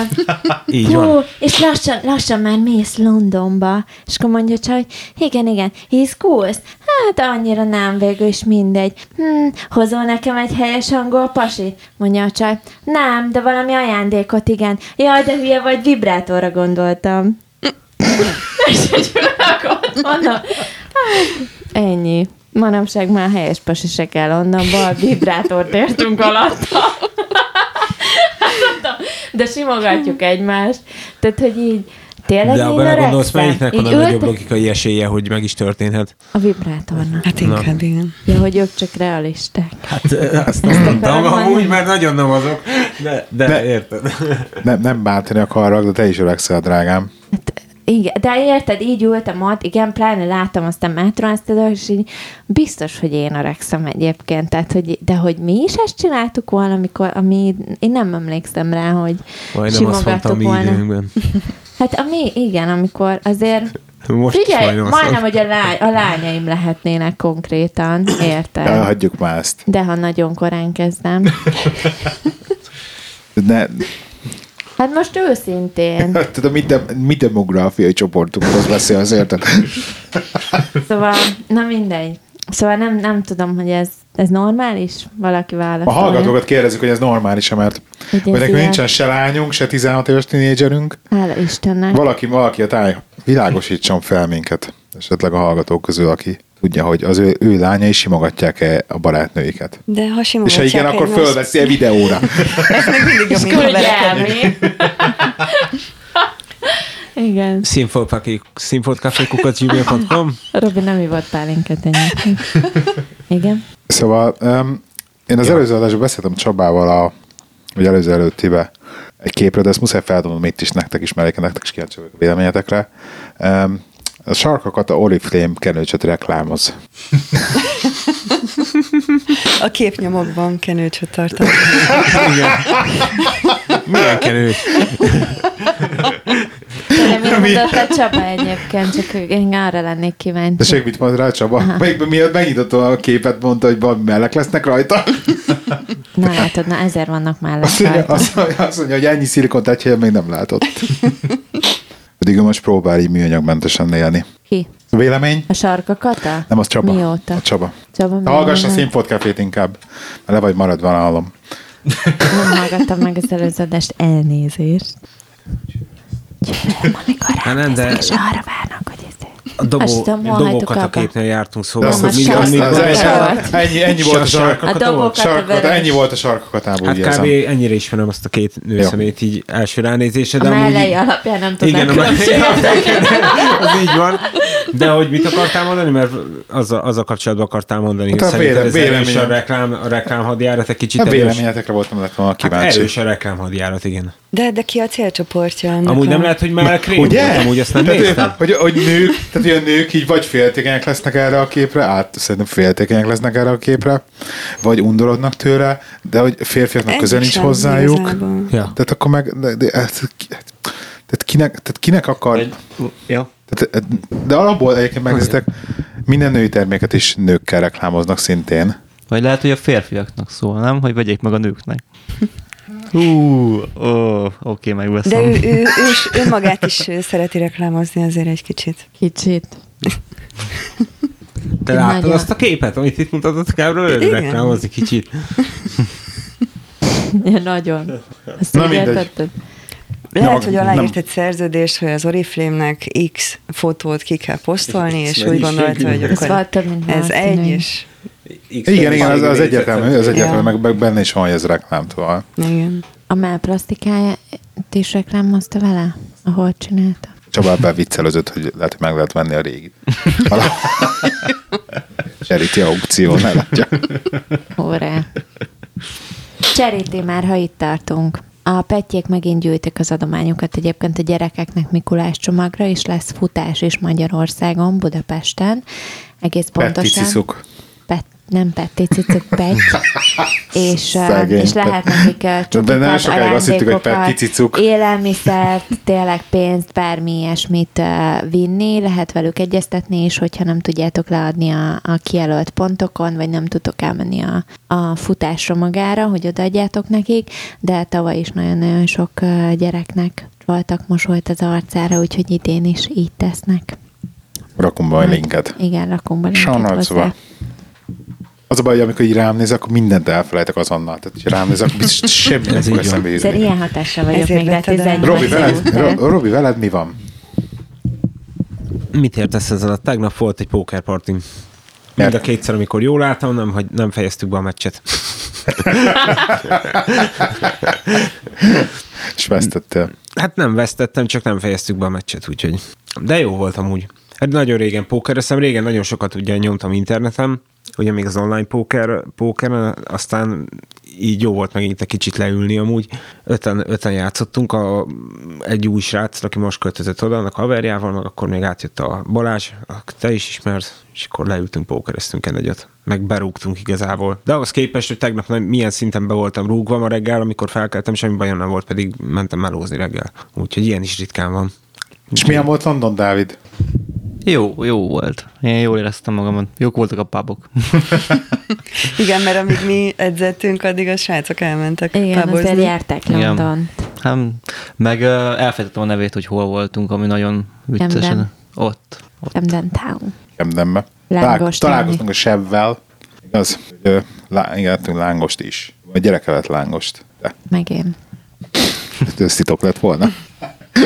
Így hú, és lassan, lassan már mész Londonba, és akkor mondja a csaj, hogy igen, igen, he's cool. Hát annyira nem, végül is mindegy. Hm, hozol nekem egy helyes angol pasit? Mondja a csaj. Nem, de valami ajándékot, igen. Jaj, de hülye vagy, vibrátorra gondoltam. és mondom, hát, ennyi. Manapság már helyes pasi se kell onnan, bal vibrátort értünk alatta. De simogatjuk egymást. Tehát, hogy így tényleg De belegondolsz, öregszem. melyiknek van a nagyobb logikai esélye, hogy meg is történhet? A vibrátornak. Hát inkább igen. Ja, hogy ők csak realisták. Hát azt nem mondtam amúgy, mert nagyon nem azok. De, de, De- érted. Nem, nem bántani akarlak, de te is öregszel, drágám. Hát, igen, de érted, így ültem ott, igen, pláne láttam azt a metron, azt tudod, és így biztos, hogy én öregszem egyébként, tehát, hogy, de hogy mi is ezt csináltuk volna, amikor, ami, én nem emlékszem rá, hogy Majdnem azt mondtam simogattuk mi volna. időnkben. Hát ami, igen, amikor azért, Most figyelj, majdnem hogy a, lány, a lányaim lehetnének konkrétan, érted? Elhagyjuk már ezt. De ha nagyon korán kezdem. Ne, Hát most őszintén. tudod, mi, de, mi demográfiai csoportunkhoz beszélsz, érted? Szóval, na mindegy. Szóval nem, nem tudom, hogy ez, ez normális? Valaki A válaszol. hallgatókat kérdezzük, hogy ez normális mert Hogy nekünk nincsen se lányunk, se 16 éves tinédzserünk. Hála Istennek. Valaki, valaki a táj világosítson fel minket, esetleg a hallgatók közül, aki tudja, hogy az ő, ő lányai simogatják-e a barátnőiket. De ha És simogatják ha igen, akkor egymást, fölveszi a videóra. Ez még mindig a mi Küldj el haverekedünk. mi? Igen. Színfolt.café.gmail.com Robi nem ivott pálinkát ennyit. Igen. Szóval um, Én az Ja. előző adásban beszéltem Csabával, a, vagy előző előttibe egy képre, de ezt muszáj feldobnom itt is nektek is, mert nektek is kíváncsi vagyok a véleményetekre. Um, a sarkakat a Oriflame kenőcsöt reklámoz. A képnyomokban kenőcsöt tartanak. Milyen kenő? Tudom, mire mondott a Csaba egyébként, csak én arra lennék kíváncsi. Tessék, mit mond rá Csaba? Még miatt megnyitotta a képet, mondta, hogy valami mellek lesznek rajta. Na látod, na ezer vannak már Azt mondja, rajta. azt mondja, azt mondja hogy ennyi szilikont egy helyen még nem látott. Pedig ő most próbál így műanyagmentesen élni. Ki? Vélemény? A sarkakata? Nem, az Csaba. Mióta? A Csaba. Csaba Na, hallgass a mióta? színfotcafét inkább, mert le vagy maradva hallom. Nem hallgattam meg az előző adást, elnézést. Gyere, amikor Hát nem, de- és arra várnak. A dobó, dobókat a képnél jártunk, De szóval azt, most az, az, az, ennyi, ennyi, volt a. A a Sarkokat, ennyi volt a sarkakatában, Hát kb. ennyire ismerem azt a két nőszemét így első ránézésre, A de amúgy... mellei alapján nem tudnám Igen, a az így van. De hogy mit akartál mondani? Mert azzal, azzal kapcsolatban akartál mondani, hogy Hát a szerinted ez erős a reklám, a reklámhadjárat egy kicsit A erős. véleményetekre voltam lett volna Hát kíváncsi. erős a reklámhadjárat, igen. De, de ki a célcsoportja ennek Amúgy a... nem lehet, hogy már krém volt, Ugye? amúgy azt nem tehát, néztem. hogy, hogy, nők, tehát a nők így vagy féltékenyek lesznek erre a képre, át szerintem féltékenyek lesznek erre a képre, vagy undorodnak tőle, de hogy férfiaknak köze Egyik nincs hozzájuk. igazából. Ja. Tehát akkor meg, de, de, de, tehát, kinek, tehát kinek akar, Egy, ja. tehát, de alapból egyébként megnéztek, minden női terméket is nőkkel reklámoznak szintén. Vagy lehet, hogy a férfiaknak szól, nem? Hogy vegyék meg a nőknek. Hú, ó, oké, megveszem. De ő, ő, ő, is, ő magát is szereti reklámozni azért egy kicsit. Kicsit. Te láttad Nagyon. azt a képet, amit itt mutatott kábról? Ő reklámozni kicsit. Ja, nagyon. Azt Na értetted? Lehet, hogy aláírt egy szerződést, hogy az Oriflame-nek X fotót ki kell posztolni, és úgy gondolta, hogy Ez akkor volt több, ez egy, és Igen, igen, az, az egyértelmű, az egyértelmű, Ja. meg, meg benne is van, hogy ez reklámtól. igen. A mellplastikáját is reklámozta vele? Ahol csinálta? Csaba ebben viccelözött, hogy lehet, hogy meg lehet venni a régit. Charity aukció, ne látja. Óra. Cseríti már, ha itt tartunk. A petjék megint gyűjtik az adományokat egyébként a gyerekeknek Mikulás csomagra, és lesz futás is Magyarországon, Budapesten. Egész pontosan. Peticiszuk. Nem Petti cicuk, Petty. és, Szegény és lehet nekik uh, De csokikat, nagyon sokáig azt hittük, hogy Petti cicuk. élelmiszert, tényleg pénzt, bármi ilyesmit vinni, lehet velük egyeztetni, és hogyha nem tudjátok leadni a, a kijelölt pontokon, vagy nem tudtok elmenni a, a futásra magára, hogy odaadjátok nekik, de tavaly is nagyon-nagyon sok gyereknek voltak mosolyt az arcára, úgyhogy idén is így tesznek. Rakom be a linket. Igen, rakunk be linket Sajnálom, hozzá. Az a baj, hogy amikor így rám nézek, akkor mindent elfelejtek azonnal. Tehát, hogy rám nézek, akkor biztos semmi nem fog eszembe jutni. ilyen hatással vagyok Ezért még vetted el. 18 Robi, veled. Robi, veled mi van? Mit értesz ezzel? Tegnap volt egy pókerpartim. Mind a kétszer, amikor jól álltam, nem, hogy nem fejeztük be a meccset. És vesztettél. Hát nem vesztettem, csak nem fejeztük be a meccset, úgyhogy. De jó volt amúgy. Hát nagyon régen pókereztem, régen nagyon sokat ugye nyomtam interneten, ugye még az online póker, póker, aztán így jó volt megint egy kicsit leülni amúgy. Öten, öten játszottunk, a, egy új srác, aki most költözött oda, annak haverjával, meg akkor még átjött a Balázs, te is ismersz, és akkor leültünk, pókereztünk egy egyet. Meg berúgtunk igazából. De ahhoz képest, hogy tegnap milyen szinten be voltam rúgva ma reggel, amikor felkeltem, semmi bajom nem volt, pedig mentem melózni reggel. Úgyhogy ilyen is ritkán van. És milyen volt London, Dávid? Jó, jó volt. Én jól éreztem magamat. Jók voltak a pubok. Igen, mert amíg mi edzettünk, addig a srácok elmentek Igen, pubozni. azért járták. London. Hát, meg uh, elfelejtettem a nevét, hogy hol voltunk, ami nagyon viccesen. Ott. ott. Camden Town. Camdenbe. Lángos Talál- Találkoztunk a Sevvel. Igaz? Hogy, lá, igen, lángost is. Vagy gyereke lett lángost. De Meg én. ez titok lett volna.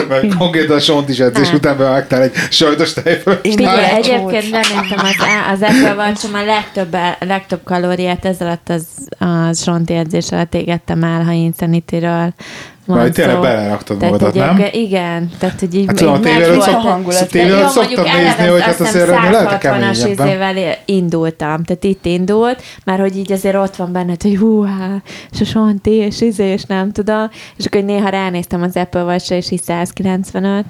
Mert konkrétan a sont is edzés Hát. után bevágtál egy sajtos tejföl. Én Figyelj, már egyébként bementem az, az watch a legtöbb, legtöbb kalóriát ez alatt az, az Zsonti edzés alatt égettem el, ha Insanity-ről van Majd tényleg beleraktad magadat, nem? Igen, tehát hogy így Hát tudom, a így tévé meg előtt volt szok- a hangulat. a tévé De előtt jó, szoktam nézni, hogy hát azért lehet a 160-as keményebben. indultam, tehát itt indult, már hogy így azért ott van benned, hogy húhá, és a Santi, és izé, és nem tudom, és akkor néha ránéztem az Apple watch és így 195.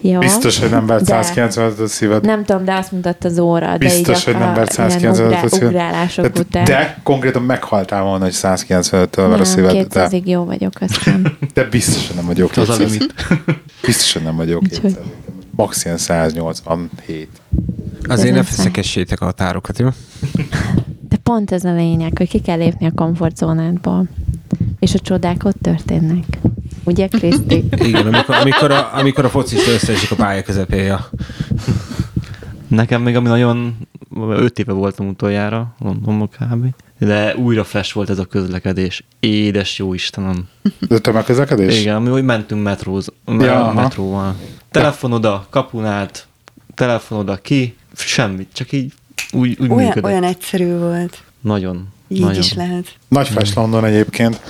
Jó. Biztos, hogy nem vert De- 195 a szíved. Nem tudom, de azt mutatta az óra. de Biztos, így hogy nem ilyen 195 a szíved. Ugrálások Tehát- után. De konkrétan meghaltál volna, hogy 195-től ver a nem, szíved. De, 200-ig jó vagyok, aztán. de biztos, hogy nem vagyok Az a 200. limit. Biztos, hogy nem vagyok Úgyhogy- 200. Max ilyen 187. Azért ne feszekessétek a határokat, jó? De pont ez a lényeg, hogy ki kell lépni a komfortzónádból. És a csodák ott történnek. Ugye, Kriszti? Igen, amikor, amikor, a, amikor a focista összeesik a pálya közepén. Ja. Nekem még ami nagyon... Öt éve voltam utoljára, Londonban kb. De újra fresh volt ez a közlekedés. Édes jó Istenem. De tömegközlekedés? Igen, mi hogy mentünk metróz, Ja, metróval. Telefon oda, kapun át, telefon oda ki, semmit, csak így úgy, úgy Olyan, működött. olyan egyszerű volt. Nagyon. Így nagyon. is lehet. Nagy fest London egyébként.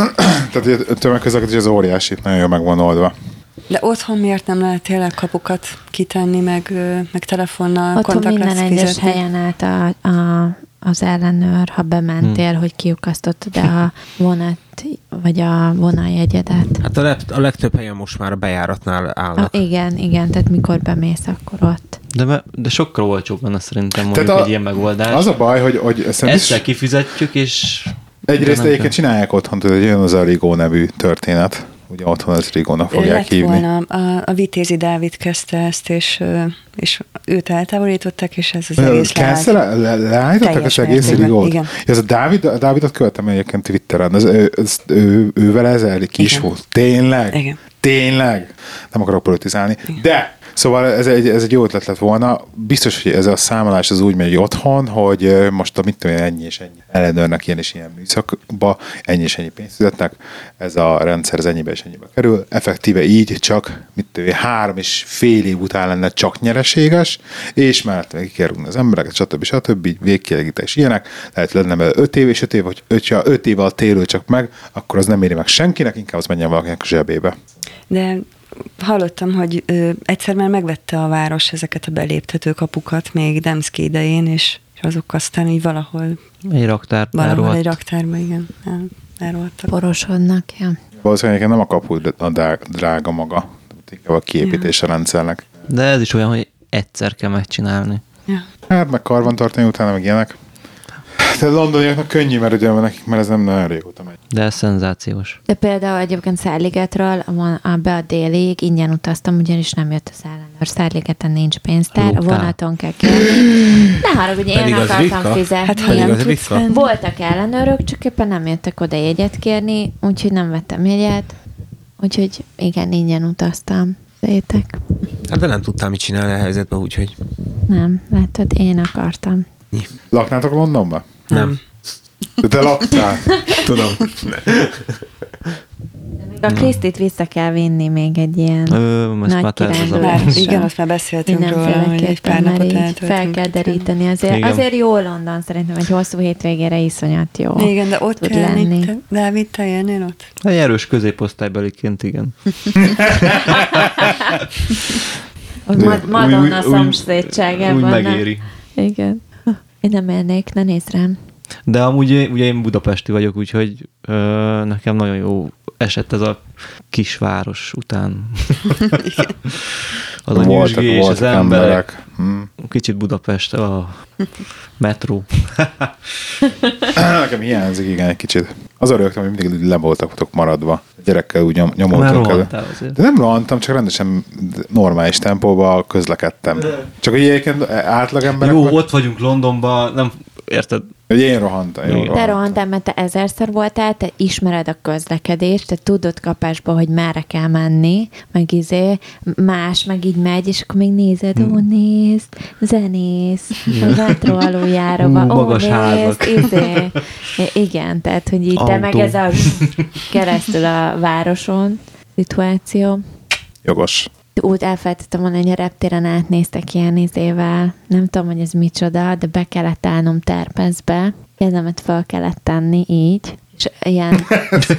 Tehát a tömegközlekedés az óriási, nagyon jól meg van oldva. De otthon miért nem lehet tényleg kapukat kitenni, meg, meg telefonnal Otthon minden kontaktlet egyes helyen állt a, a, az ellenőr, ha bementél, Hmm. hogy kiukasztottad a vonat, vagy a vonaljegyedet. Hát a, leg, a legtöbb helyen most már a bejáratnál A, állnak. igen, igen, tehát mikor bemész, akkor ott. De, me, de sokkal olcsóbb lenne szerintem mondjuk Tehát a- egy ilyen megoldás. Az a baj, hogy, hogy szerintem Egyszer kifizetjük, és... egyrészt egyébként csinálják otthon, tudod, hogy jön az a Rigó nevű történet. Ugye otthon az Rigónak fogják Lett hívni. volna, a, a Vitézi Dávid kezdte ezt, és, és őt eltávolították, és ez az egész leállt. le, leállítottak Teljes az egész Rigót? igen. Ez a Dávid, a Dávidot követem egyébként Twitteren. Ő, az, ő, ővel ez elég is Igen. volt. Tényleg? Igen. Tényleg? Nem akarok politizálni. De Szóval ez egy, ez egy jó ötlet lett volna. Biztos, hogy ez a számolás az úgy megy otthon, hogy most a mit tudom ennyi és ennyi ellenőrnek ilyen és ilyen műszakba, ennyi és ennyi pénzt fizetnek, ez a rendszer az ennyibe és ennyibe kerül. Effektíve így csak, mit tudom három és fél év után lenne csak nyereséges, és mellett meg ki kell rúgni az embereket, stb. stb. végkielégítés ilyenek. Lehet lenne belőle öt év és öt év, hogy öt, ha öt év alatt térül csak meg, akkor az nem éri meg senkinek, inkább az menjen valakinek a zsebébe. De hallottam, hogy ö, egyszer már megvette a város ezeket a beléptető kapukat még Demszki idején, és, és azok aztán így valahol, Egy raktár valahol elrohadt. egy raktárba, igen, el, elrohadtak. Porosodnak, ja. Valószínűleg nem a kapu a drága, drága maga, inkább a kiépítés a rendszernek. De ez is olyan, hogy egyszer kell megcsinálni. Ja. Hát meg karban tartani utána, meg ilyenek. De a londoniaknak könnyű, mert ugye nekik, mert ez nem nagyon régóta megy. De ez szenzációs. De például egyébként Szárligetről a, be a délig, ingyen utaztam, ugyanis nem jött az ellenőr. Szárligeten nincs pénztár, a Lógtál. vonaton kell kérni. Ne haragudj, én akartam fizetni. Hát. Voltak ellenőrök, csak éppen nem jöttek oda jegyet kérni, úgyhogy nem vettem jegyet. Úgyhogy igen, ingyen utaztam. Szétek. Hát de nem tudtam mit csinálni a helyzetben, úgyhogy Nem, látod, én akartam. Laknátok Londonba? Nem. De te laktál. Tudom. A Krisztit vissza kell vinni még egy ilyen Ö, most nagy már. Már, igen, azt már beszéltünk róla, hogy egy Mindenféleképpen pár napot eltöltünk. fel kell deríteni. Azért, Igen. azért jó London szerintem, egy hosszú hétvégére iszonyat jó. Igen, de ott tud élni. lenni. Te, Dávid, te élnél ott? Egy erős középosztálybeliként, igen. Mad- Madonna szomszédságában. Úgy nem? megéri. Igen. Én nem élnék, ne nézz rám. De amúgy ugye én budapesti vagyok, úgyhogy ö, nekem nagyon jó esett ez a kisváros után. az a voltak, nyüzsgés, az voltak emberek. emberek. Hm. Kicsit Budapest, a metró. Nekem hiányzik, igen, egy kicsit. Az a rögtön, hogy mindig le voltatok maradva. A gyerekkel úgy nyom, Már nyomoltunk el. De nem rohantam, csak rendesen normális tempóba közlekedtem. Csak hogy egyébként átlagemberek, Jó, meg- ott vagyunk Londonban, nem érted? Hogy én rohantam. Én. Te rohantam. rohantál, mert te ezerszer voltál, te ismered a közlekedést, te tudod kapásba, hogy merre kell menni, meg izé, más, meg így megy, és akkor még nézed, ó, nézd, zenész, a metró aluljáróba, Ú, ó, magas nézd, házak. izé. Igen, tehát, hogy így te Autó. meg ez a keresztül a városon szituáció. Jogos. Úgy elfelejtettem mondani, hogy a reptéren átnéztek ilyen izével. Nem tudom, hogy ez micsoda, de be kellett állnom terpezbe. Kezemet fel kellett tenni így. És ilyen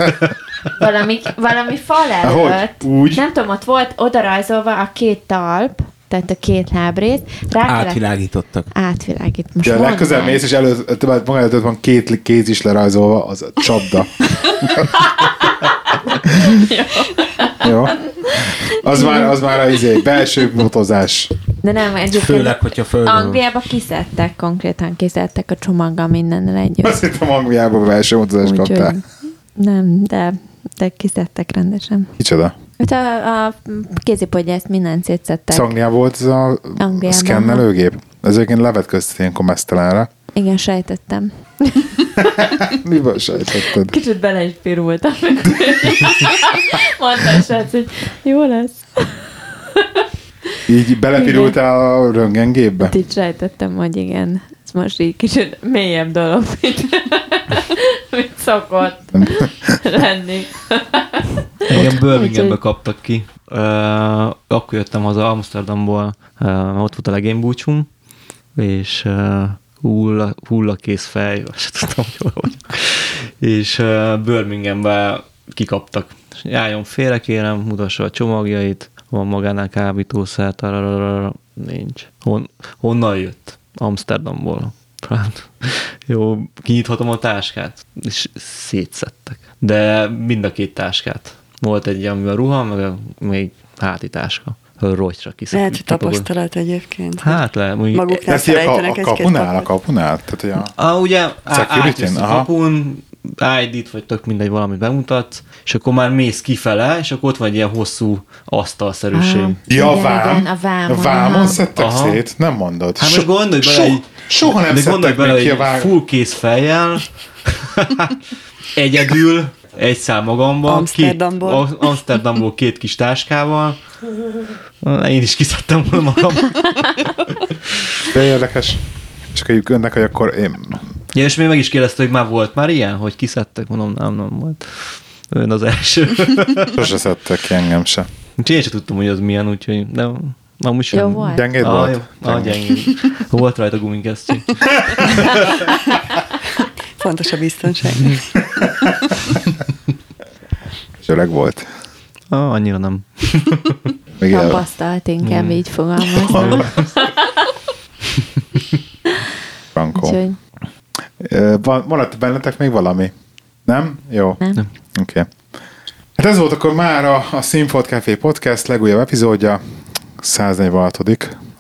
valami, valami fal Ahogy? előtt. Úgy? Nem tudom, ott volt oda rajzolva a két talp, tehát a két lábrész. Rá Átvilágítottak. átvilágít. Most Ja, legközelebb mész, és előtt, maga előtt van két kéz is lerajzolva, az a csapda. Jó. Az már, az már az izé, belső motozás. De nem, egyébként Főleg, hogyha földön. Angliába kiszedtek, konkrétan kiszedtek a csomaggal mindennel együtt. Azt hittem Angliában belső motozás Úgyhogy kaptál. nem, de, de kiszedtek rendesen. Kicsoda? Hát a, a kézipodgyászt minden szétszettek. Ez Angliában volt ez a Angliában. szkennelőgép? Ez egyébként levetköztet ilyenkor mesztelenre. Igen, sejtettem. Miből sejtetted? Kicsit bele is pirultam. Mondta a srác, hogy jó lesz. Így belepirultál a röntgengépbe? Hát így sejtettem, hogy igen. Ez most így kicsit mélyebb dolog, mint, mint szokott lenni. Engem Birminghambe kaptak ki. Uh, akkor jöttem haza Amsterdamból, uh, ott volt a legénybúcsum, és uh, hulla, hullakész fej, se tudtam, hogy hol vagyok. És uh, Birminghambe kikaptak. Álljon félre, kérem, mutassa a csomagjait, van magánál kábítószer, tararara, nincs. Hon, honnan jött? Amsterdamból. Hát, jó, kinyithatom a táskát, és szétszettek. De mind a két táskát. Volt egy, ami a ruha, meg a, még háti táska. Rogyra kiszedtek. Lehet, hogy tapasztalat egyébként. Hát le, mondjuk, Maguknál Ezt így a, a egy-két kapunál, a kapunál? Tehát, hogy a... Ah, ugye átjössz a kapun, ID-t, vagy tök mindegy, valamit bemutatsz, és akkor már mész kifele, és akkor ott van egy ilyen hosszú asztalszerűség. Aha. Ja, Igen, vám. igen, a vámon, A vámon szedtek Aha. szét? Nem mondod. Hát most gondolj bele, so, egy, soha nem de gondolj szedtek bele, még ki a full kész fejjel, egyedül, egy szám magamban, Amsterdamból. Két, Amsterdamból két kis táskával. Én is kiszedtem volna magam. De érdekes. És akkor jönnek, hogy akkor én... Ja, és még meg is kérdezte, hogy már volt már ilyen, hogy kiszedtek, mondom, nem, nem volt. Ön az első. Sose szedtek ki engem se. Úgyhogy én sem tudtam, hogy az milyen, úgyhogy de amúgy sem. Jó volt. Gyengéd Ah, volt? jó. Ah, gyengéd. Volt rajta gumikesztyű. Fontos a biztonság. És öreg volt. Ah, annyira nem. Még. Tapasztalt, inkább így fogalmazom. Frankó. Úgyhogy maradt bennetek még valami? Nem? Jó. nem. Oké. Okay. Hát ez volt akkor már a, a Színfolt Café Podcast legújabb epizódja, 146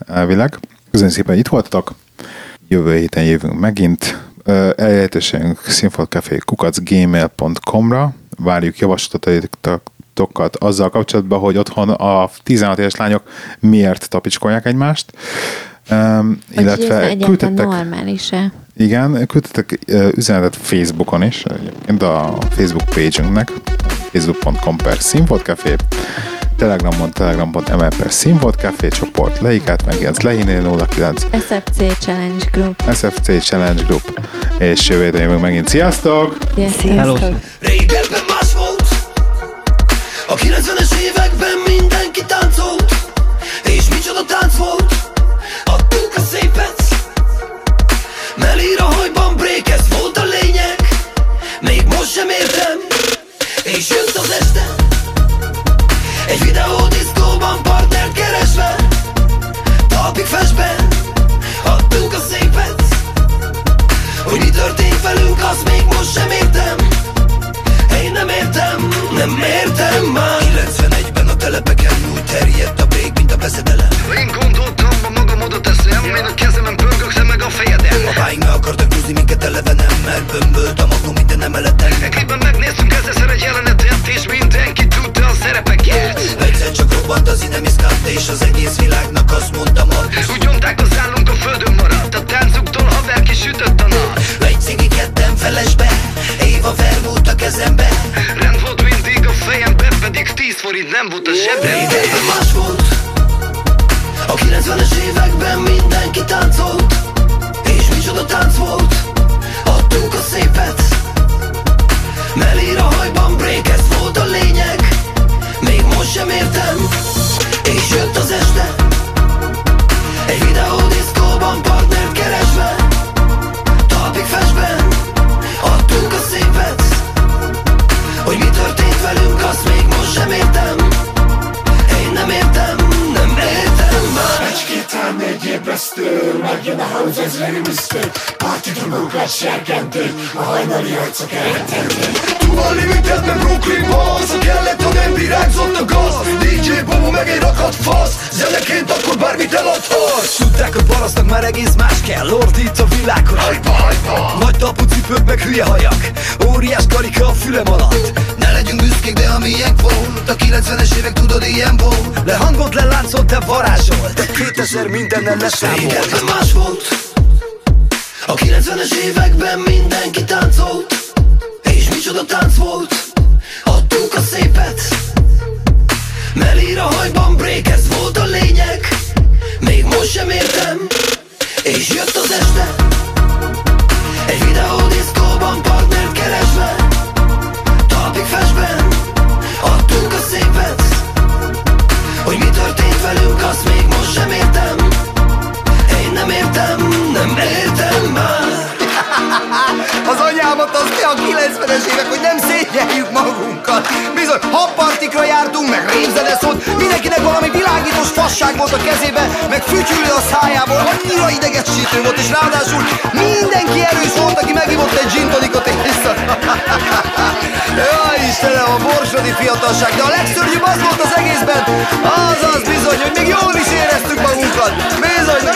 elvileg. Köszönjük szépen, hogy itt voltatok. Jövő héten jövünk megint. Elérhetőségünk színfoltcafé kukacgmail.com-ra. Várjuk javaslatokat azzal kapcsolatban, hogy otthon a 16 éves lányok miért tapicskolják egymást. Um, Hogy illetve küldtettek, normális-e? igen, küldtetek ö, üzenetet Facebookon is, egyébként a Facebook page-ünknek, facebook.com per színvodcafé, Telegramon, telegram.ml per színvodcafé, csoport leikát, megjelent lehinél 09, SFC Challenge Group. SFC Challenge Group, és jövő héten jövünk megint. Sziasztok! Sziasztok! Sziasztok! Régebben más volt A 90-es években mindenki táncolt És micsoda tánc volt Adtuk a szépet Melír a hajban break, ez volt a lényeg Még most sem értem És jött az este Egy videódiszkóban partnert keresve Talpig festben Adtuk a szépet. Hogy mi történt velünk, azt még most sem értem. Én nem értem, nem értem már. 91-ben a telepeken úgy terjedt a bég, mint a veszedelem Én gondoltam, a magam oda teszem Én a kezemen pörgök, te meg a fejedem Apáink meg akartak húzni minket eleve nem Mert bömbölt a magnum minden emeleten szerepeket Egyszer csak robbant az inemiszkált És az egész világnak azt mondtam ad Úgy nyomták az állunk a földön maradt. A táncuktól haver kisütött a nap. Egy cigi ketten felesbe Éva vermúlt a kezembe. Rend volt mindig a fejembe Pedig 10 forint nem volt a Régebben más volt A 90-es években mindenki táncolt. És micsoda tánc volt Adtuk a szépet. Melír a hajban break, ez volt a lényeg most sem értem És jött az este. Egy videódiszkóban partnert keresve Talpig festben Adtunk a szépet. Hogy mi történt velünk azt még most sem értem. Én nem értem, nem értem. Már Egy-kétán négy ébresztő Megjön a house, ez very mister Parti drumok a serkentő A hajnali arcok eltendő. Tuva Limited meg Brooklyn Boss A kellett, ha nem virágzott a gaz. DJ Bobo meg egy rakat fasz. Zeneként akkor bármit eladhatsz. Tudták, hogy parasztnak már egész más kell. Ordít a világhoz. Hajpa, hajpa. Nagy tapú cipők meg hülye hajak. Óriás karika a fülem alatt. Ne legyünk büszkék, de a miénk volt A 90-es évek tudod ilyen volt. Lehangolt, leláncolt, de varázsolt. 2000 mindennel leszámolt. Régebben más volt. A 90-es években mindenki táncolt És micsoda tánc volt? Adtuk a szépet. Melír a hajban break, ez volt a lényeg. Még most sem értem. És jött az este. Egy videódiszkóban partnert keresve. Talpig festben. Adtuk a szépet. Hogy mi történt velünk, azt még most sem értem. Én nem értem, nem értem már Az anyámat az ki a 90-es évek, hogy nem szégyeljük magunkat. Bizony, habpartikra jártunk, meg rémzene szólt, mindenkinek valami világítós fasság volt a kezébe, meg fütyülő a szájából, annyira idegesítő volt, és ráadásul mindenki erős volt, aki megivott egy gin tonicot vissza. Jaj, Istenem, a borsodi fiatalság, de a legszörnyűbb az volt az egészben, az az bizony, hogy még jól is éreztük magunkat. Bizony, na